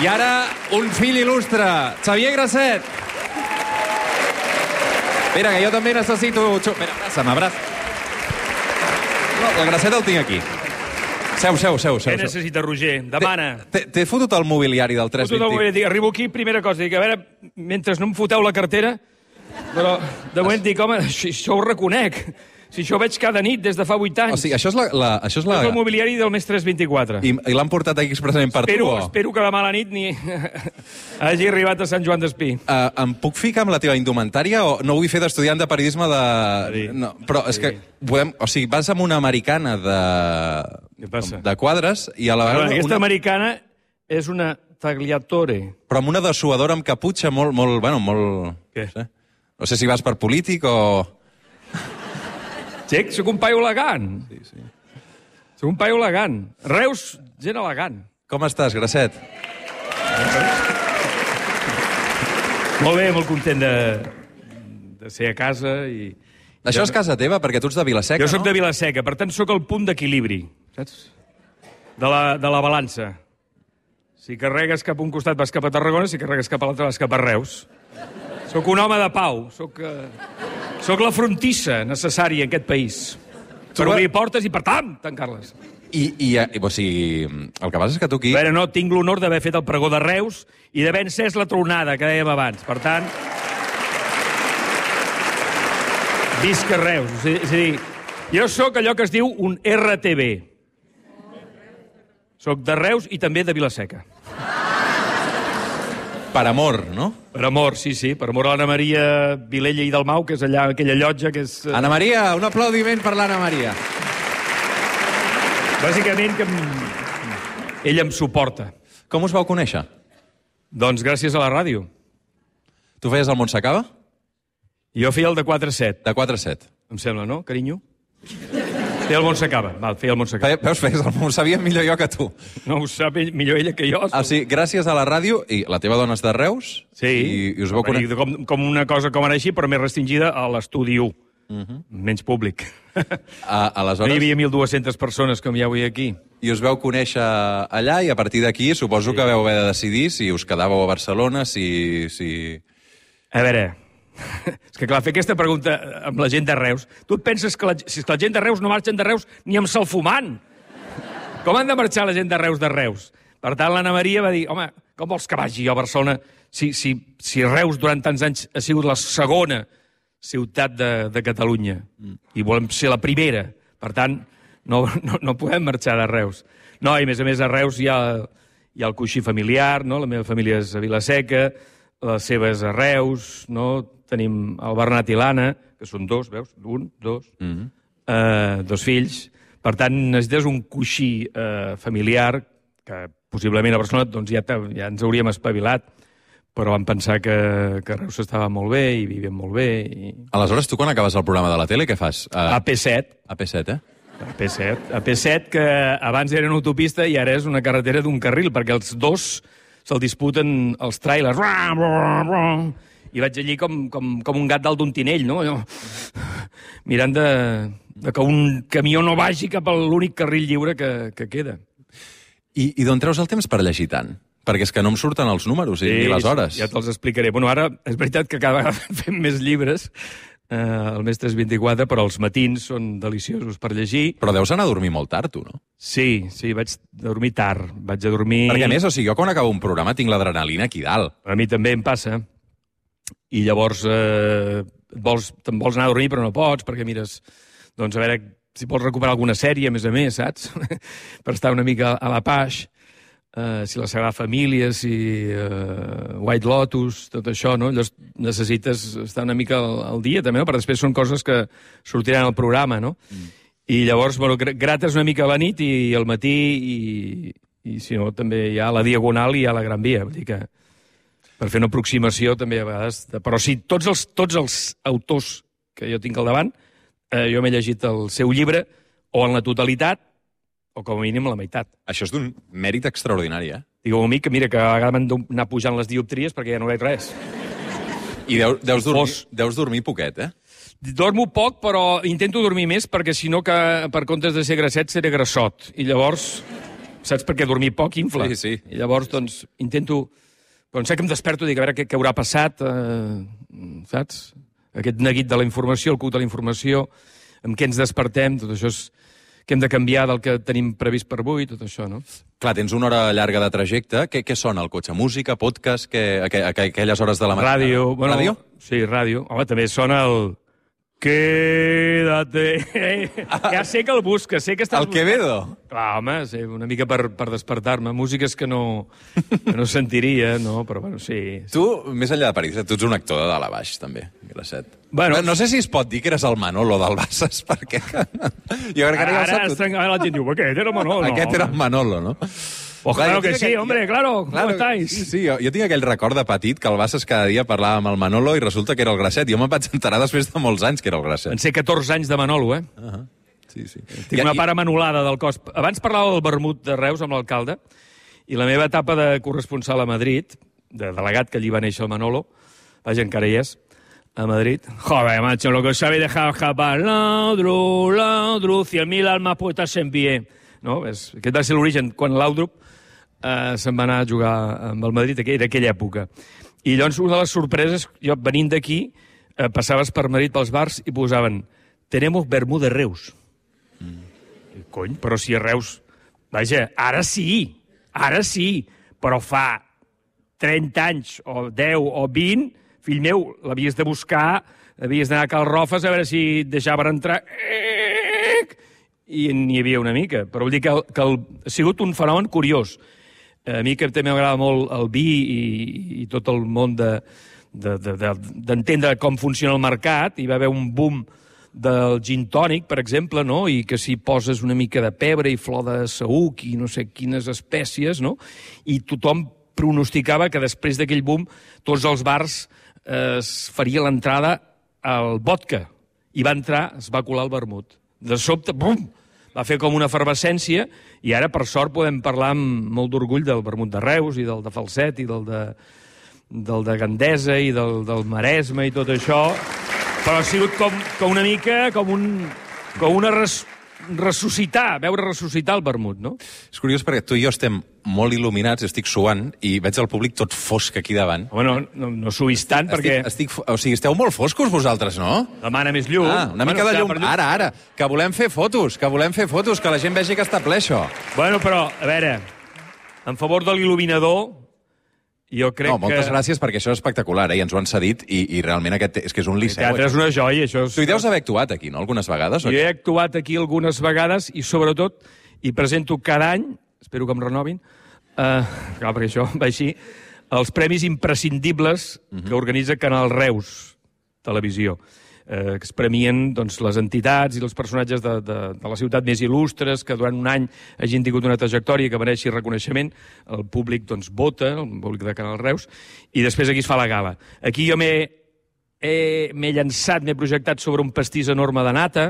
I ara, un fill il·lustre, Xavier Grasset. Espera, que jo també necessito... Espera, abraça'm, abraça. No, el Grasset el tinc aquí. Seu, seu, seu, seu. Què necessita, Roger? Demana. T'he fotut el mobiliari del Foto del 320. moment, dic, arribo aquí, primera cosa, dic, a veure, mentre no em foteu la cartera, però de moment dic, home, això, això ho reconec. Si això ho veig cada nit des de fa 8 anys. O sigui, això és la... la això és la... És el mobiliari del mes 324. I, i l'han portat aquí expressament per espero, tu, o? espero que la nit ni hagi arribat a Sant Joan d'Espí. Uh, em puc ficar amb la teva indumentària o no vull fer d'estudiant de periodisme de... Sí. No, però és que podem... O sigui, vas amb una americana de... Què passa? De quadres i a la vegada... aquesta una... americana és una tagliatore. Però amb una dessuadora amb caputxa molt... molt bueno, molt... Què? No sé. no sé si vas per polític o... Xec, sóc un paio elegant. Sí, sí. Sóc un paio elegant. Reus, gent elegant. Com estàs, Grasset? Molt bé, molt content de, de ser a casa i... Això és casa teva, perquè tu ets de Vilaseca, Jo sóc no? de Vilaseca, per tant, sóc el punt d'equilibri, saps? De la, de la balança. Si carregues cap a un costat vas cap a Tarragona, si carregues cap a l'altre vas cap a Reus. Sóc un home de pau, sóc, uh, sóc la frontissa necessària en aquest país. Per va- obrir portes i per tant, tancar-les. I, i, i, o sigui, el que passa és que tu aquí... Veure, no, tinc l'honor d'haver fet el pregó de Reus i d'haver encès la tronada que dèiem abans. Per tant, visca Reus. És és a dir, jo sóc allò que es diu un RTB. Soc de Reus i també de Vilaseca. Per amor, no? Per amor, sí, sí, per amor a l'Anna Maria Vilella i Dalmau, que és allà aquella llotja que és... eh, Anna Maria, un aplaudiment per l'Anna Maria. Bàsicament que em... ella em suporta. Com us vau conèixer? Doncs gràcies a la ràdio. Tu feies el Montsacaba? Jo feia el de 4 a 7, De 4 a 7. em sembla, no, carinyo? Feia el Montsacaba, val, feia el Montsacaba. Fe, veus, feies el, ho sabia millor jo que tu. No ho sap ell, millor ella que jo. O sigui, gràcies a la ràdio, i la teva dona és de Reus, Sí. i, i us vau Home, conèixer... com, com una cosa com ara així, però més restringida a l'estudi 1. Mhm. Menys públic. A, No hi aleshores, havia 1.200 persones com hi ha avui aquí. i us veu conèixer allà, i a partir d'aquí suposo que vau haver de decidir si us quedàveu a Barcelona, si... si... A veure, és que clar, fer aquesta pregunta amb la gent de Reus, tu et penses que la, si és que la gent de Reus no marxen de Reus ni amb salfumant. Com han de marxar la gent de Reus de Reus? Per tant, l'Anna Maria va dir, home, com vols que vagi jo a Barcelona si, si, si Reus durant tants anys ha sigut la segona ciutat de, de Catalunya i volem ser la primera. Per tant, no, no, no podem marxar de Reus. No, i a més a més a Reus hi ha, hi ha el coixí familiar, no? la meva família és a Vilaseca, la seva és a Reus, no? Tenim el Bernat i l'Anna, que són dos, veus? Un, dos, mm -hmm. uh, dos fills. Per tant, necessites un coixí uh, familiar que possiblement a Barcelona doncs, ja, ja ens hauríem espavilat, però vam pensar que, que Reus estava molt bé i vivíem molt bé. I... Aleshores, tu quan acabes el programa de la tele, què fas? A A, P7, a P7, eh? a P7, a P7, que abans era una autopista i ara és una carretera d'un carril, perquè els dos se'l disputen els trailers. I vaig allí com, com, com un gat dalt d'un tinell, no? Allò, mirant de, de que un camió no vagi cap a l'únic carril lliure que, que queda. I, i d'on treus el temps per llegir tant? Perquè és que no em surten els números i, ni les hores. Ja te'ls explicaré. Bueno, ara és veritat que cada vegada fem més llibres, eh, el mes 324, però els matins són deliciosos per llegir. Però deus anar a dormir molt tard, tu, no? Sí, sí, vaig dormir tard. Vaig a dormir... Perquè, a més, o sigui, jo quan acabo un programa tinc l'adrenalina aquí dalt. A mi també em passa. I llavors eh, et vols, te'n vols anar a dormir però no pots perquè mires, doncs a veure si vols recuperar alguna sèrie, a més a més, saps? per estar una mica a la paix. Uh, si la Sagrada Família, si uh, White Lotus, tot això, no? Llavors necessites estar una mica al, al dia, també, no? Perquè després són coses que sortiran al programa, no? Mm. I llavors, bueno, gra- grates una mica a la nit i al matí i, i si no, també hi ha la Diagonal i hi ha la Gran Via. Vull dir que per fer una aproximació també a vegades... De... Però sí, tots els, tots els autors que jo tinc al davant, eh, jo m'he llegit el seu llibre o en la totalitat o com a mínim la meitat. Això és d'un mèrit extraordinari, eh? Digueu a mi que, mira, que a vegades m'han d'anar pujant les dioptries perquè ja no veig res. I deu, deus, dormir, Fos. deus dormir poquet, eh? Dormo poc, però intento dormir més perquè si no que per comptes de ser grasset seré grassot. I llavors saps? Perquè dormir poc infla. Sí, sí. I llavors, doncs, intento... Però sé que em desperto, dic, a veure què, què haurà passat, eh, saps? Aquest neguit de la informació, el cuc de la informació, amb què ens despertem, tot això és que hem de canviar del que tenim previst per avui, tot això, no? Clar, tens una hora llarga de trajecte. Què, què sona el cotxe? Música, podcast? Aqu aqu aquelles hores de la matinada? Ràdio. Bueno, Ràdio? Sí, ràdio. Home, també sona el... Quédate. ja sé que el busca, sé que estàs El Quevedo? Clar, home, sí, una mica per, per despertar-me. Músiques que no, que no sentiria, no? Però, bueno, sí. Tu, més enllà de periodista, tu ets un actor de dalt a baix, també, Gracet. Bueno, no sé si es pot dir que eres el Manolo del Bassas, perquè... jo crec que ara, ja ho Ara, sap tot. ara la gent diu, aquest era Manolo. Aquest era el Manolo, no? Oh, Clar, claro que sí, aquell- hombre, claro. ¿Cómo estáis? Sí, sí, jo, jo tinc aquell record de petit que el Bassas cada dia parlava amb el Manolo i resulta que era el Gracet. Jo me'n vaig enterar després de molts anys que era el Gracet. En ser 14 anys de Manolo, eh? Uh -huh. Sí, sí. Tinc una part manolada del cos. Abans parlava del vermut de Reus amb l'alcalde i la meva etapa de corresponsal a Madrid, de delegat que allí va néixer el Manolo, vaja, encara hi és, a Madrid. Joder, macho, lo que os habéis dejado escapar. Laudru, Laudru, cien mil almas puestas en pie. No? És, aquest va ser l'origen, quan l'Audrup eh, se'n va anar a jugar amb el Madrid, era aquella època. I llavors una de les sorpreses, jo venint d'aquí, eh, passaves per Madrid pels bars i posaven «Tenemos vermú de Reus». I, Cony, però si a Reus... Vaja, ara sí, ara sí, però fa 30 anys, o 10, o 20, fill meu, l'havies de buscar, havies d'anar a Cal Rofes a veure si deixaven entrar... I n'hi havia una mica. Però vull dir que, que el, ha sigut un fenomen curiós. A mi que també m'agrada molt el vi i, i tot el món de d'entendre de, de, d'entendre com funciona el mercat, hi va haver un boom del gin tònic, per exemple, no? i que si poses una mica de pebre i flor de saüc i no sé quines espècies, no? i tothom pronosticava que després d'aquell boom tots els bars eh, es faria l'entrada al vodka. I va entrar, es va colar el vermut. De sobte, bum! Va fer com una efervescència i ara, per sort, podem parlar amb molt d'orgull del vermut de Reus i del de Falset i del de, del de Gandesa i del, del Maresme i tot això. Però ha sigut com, com una mica com, un, com una res, ressuscitar, veure ressuscitar el vermut, no? És curiós perquè tu i jo estem molt il·luminats, estic suant, i veig el públic tot fosc aquí davant. Home, no, no, no subis tant, perquè Estic, estic, fo- o sigui, esteu molt foscos vosaltres, no? demana més llum. Ah, una mica de llum. per Ara, ara, que volem fer fotos, que volem fer fotos, que la gent vegi que està ple, això. Bueno, però, a veure, en favor de l'il·luminador, jo crec No, moltes que... gràcies perquè això és espectacular, eh? i ens ho han cedit, i, i realment aquest és que és un El liceu. teatre és una joia, això és... Tu hi deus haver actuat aquí, no?, algunes vegades? Jo he actuat aquí algunes vegades i, sobretot, hi presento cada any, espero que em renovin, eh, clar, perquè això va així, els premis imprescindibles que organitza Canal Reus Televisió, eh, que es premien doncs, les entitats i els personatges de, de, de la ciutat més il·lustres, que durant un any hagin tingut una trajectòria que mereixi reconeixement, el públic doncs, vota, el públic de Canal Reus, i després aquí es fa la gala. Aquí jo m'he he- m'he llançat, m'he projectat sobre un pastís enorme de nata,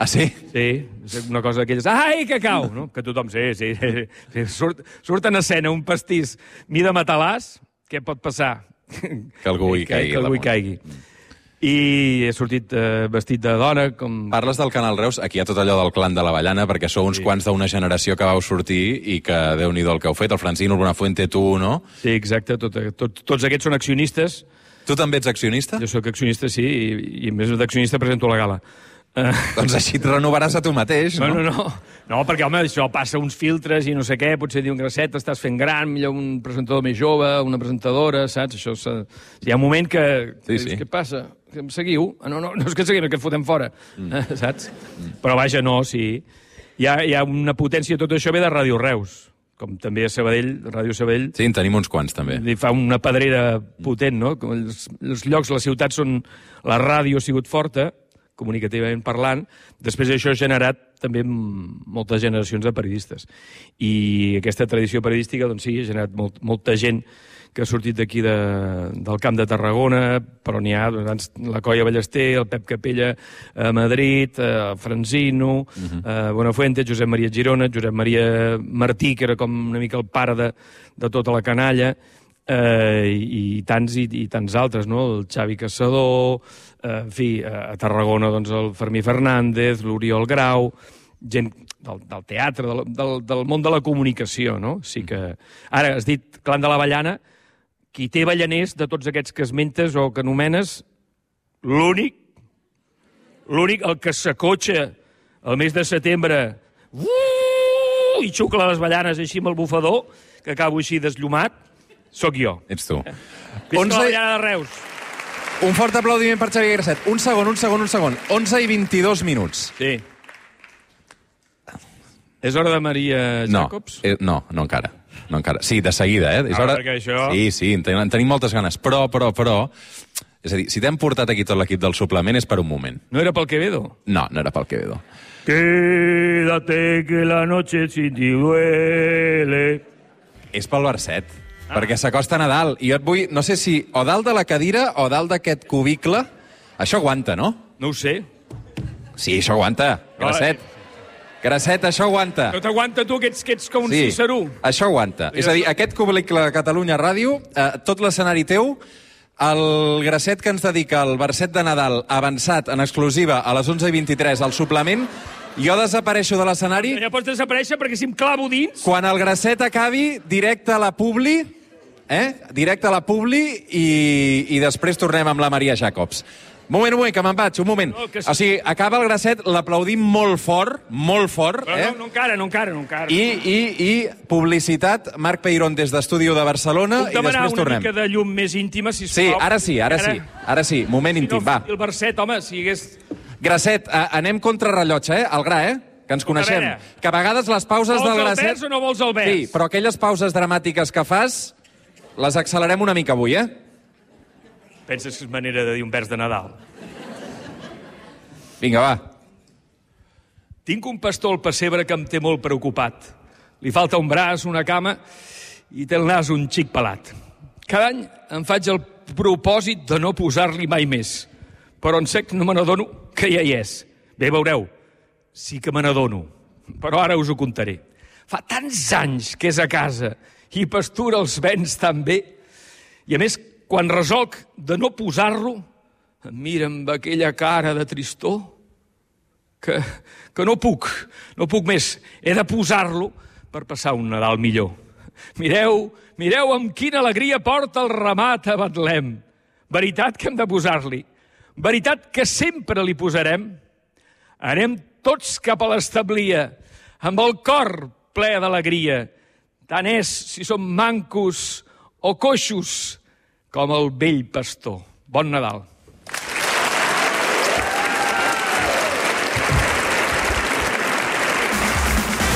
Ah, sí? Sí, és una cosa d'aquelles... Ai, que cau! No? Que tothom... Sí, sí. sí. Surt, surt en escena un pastís mida matalàs, què pot passar? Que algú hi caigui. Que algú hi caigui. I he sortit eh, vestit de dona, com... Parles del Canal Reus, aquí hi ha tot allò del clan de la Ballana, perquè sou uns sí. quants d'una generació que vau sortir i que déu nhi el que heu fet, el Francino, el Bonafuente, tu, no? Sí, exacte. Tot, tot, tots aquests són accionistes. Tu també ets accionista? Jo sóc accionista, sí, i, i a més d'accionista presento la gala. Eh, Doncs així et renovaràs a tu mateix, no? No, no, no. No, perquè, home, això passa uns filtres i no sé què, potser diuen grasset, estàs fent gran, millor un presentador més jove, una presentadora, saps? Això s'ha- hi ha un moment que... Sí, que sí. dius, Què passa? Que em seguiu? Ah, no, no, no és que seguim, és que et fotem fora, mm. saps? Mm. Però vaja, no, sí. Hi ha, hi ha una potència, tot això ve de Ràdio Reus, com també a Sabadell, Ràdio Sabadell, Sí, en tenim uns quants, també. li fa una pedrera potent, no? Els, els llocs, les ciutats on la ràdio ha sigut forta, comunicativament parlant, després això ha generat també moltes generacions de periodistes. I aquesta tradició periodística, doncs sí, ha generat molt, molta gent que ha sortit d'aquí de, del camp de Tarragona, però n'hi ha, doncs, la Colla Ballester, el Pep Capella a Madrid, eh, Franzino, uh -huh. eh, Buenafuente, Josep Maria Girona, Josep Maria Martí, que era com una mica el pare de, de tota la canalla, eh, i, i tants i, i tants altres, no? El Xavi Caçador, eh, en fi, a Tarragona, doncs, el Fermí Fernández, l'Oriol Grau, gent del, del teatre, del, del, del món de la comunicació, no? Sí que... Ara, has dit Clan de l'Avellana, qui té ballaners de tots aquests que esmentes o que anomenes, l'únic, l'únic, el que s'acotxa el mes de setembre uh, i xucla les ballanes així amb el bufador, que acabo així desllumat, sóc jo. Ets tu. Visca 11 la de Reus. Un fort aplaudiment per Xavier Grasset. Un segon, un segon, un segon. 11 i 22 minuts. Sí. És hora de Maria No, Jacobs? eh, no, no encara. No encara. Sí, de seguida, eh? És Ah, hora... això- Sí, sí, en tenim, en tenim moltes ganes. Però, però, però... És a dir, si t'hem portat aquí tot l'equip del suplement és per un moment. No era pel Quevedo? No, no era pel Quevedo. Quédate que la noche sin ti duele. És pel verset. Ah. Perquè s'acosta Nadal. I jo et vull... No sé si o dalt de la cadira o dalt d'aquest cubicle... Això aguanta, no? No ho sé. Sí, això aguanta. Grasset. Grasset, això aguanta. No t'aguanta tu, que ets, que ets com un Sí, Ciceró. això aguanta. És a dir, aquest cubicle de Catalunya Ràdio, eh, tot l'escenari teu, el Grasset que ens dedica el verset de Nadal avançat en exclusiva a les 11.23 al suplement, jo desapareixo de l'escenari Ja pots desaparèixer perquè si em clavo dins... quan el Grasset acabi directe a la Publi, eh? directe a la Publi i, i després tornem amb la Maria Jacobs. Un moment, un moment, que me'n vaig, un moment. No, que. O sigui, acaba el Grasset, l'aplaudim molt fort, molt fort, Però eh? no, no encara, no encara, no encara. I, i, I publicitat, Marc Peirón des d'Estudi de Barcelona Puc i demanar després una tornem. mica de llum més íntima, sisplau? Sí, ara sí, ara sí. Ara sí, moment Si íntim, no, va. El verset, home, si hagués... Grasset, eh, anem contra rellotge, eh? Al gra, eh? Que ens coneixem. Que a vegades les pauses Vols del el Grasset... vers o no vols el vers? Sí, però aquelles pauses dramàtiques que fas, les accelerem una mica avui, eh? Penses que és manera de dir un vers de Nadal? Vinga, va. Tinc un pastor al pessebre que em té molt preocupat. Li falta un braç, una cama i té el nas un xic pelat. Cada any em faig el propòsit de no posar-li mai més, però en sec no me n'adono que ja hi és. Bé, veureu, sí que me n'adono, però ara us ho contaré. Fa tants anys que és a casa i pastura els vents tan bé. I a més, quan resolc de no posar-lo, em mira amb aquella cara de tristor que, que no puc, no puc més. He de posar-lo per passar un Nadal millor. Mireu, mireu amb quina alegria porta el ramat a Betlem. Veritat que hem de posar-li. Veritat que sempre li posarem. Anem tots cap a l'establia, amb el cor ple d'alegria. Tant és si som mancos o coixos com el vell pastor. Bon Nadal.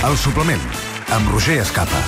El suplement, amb Roger Escapa.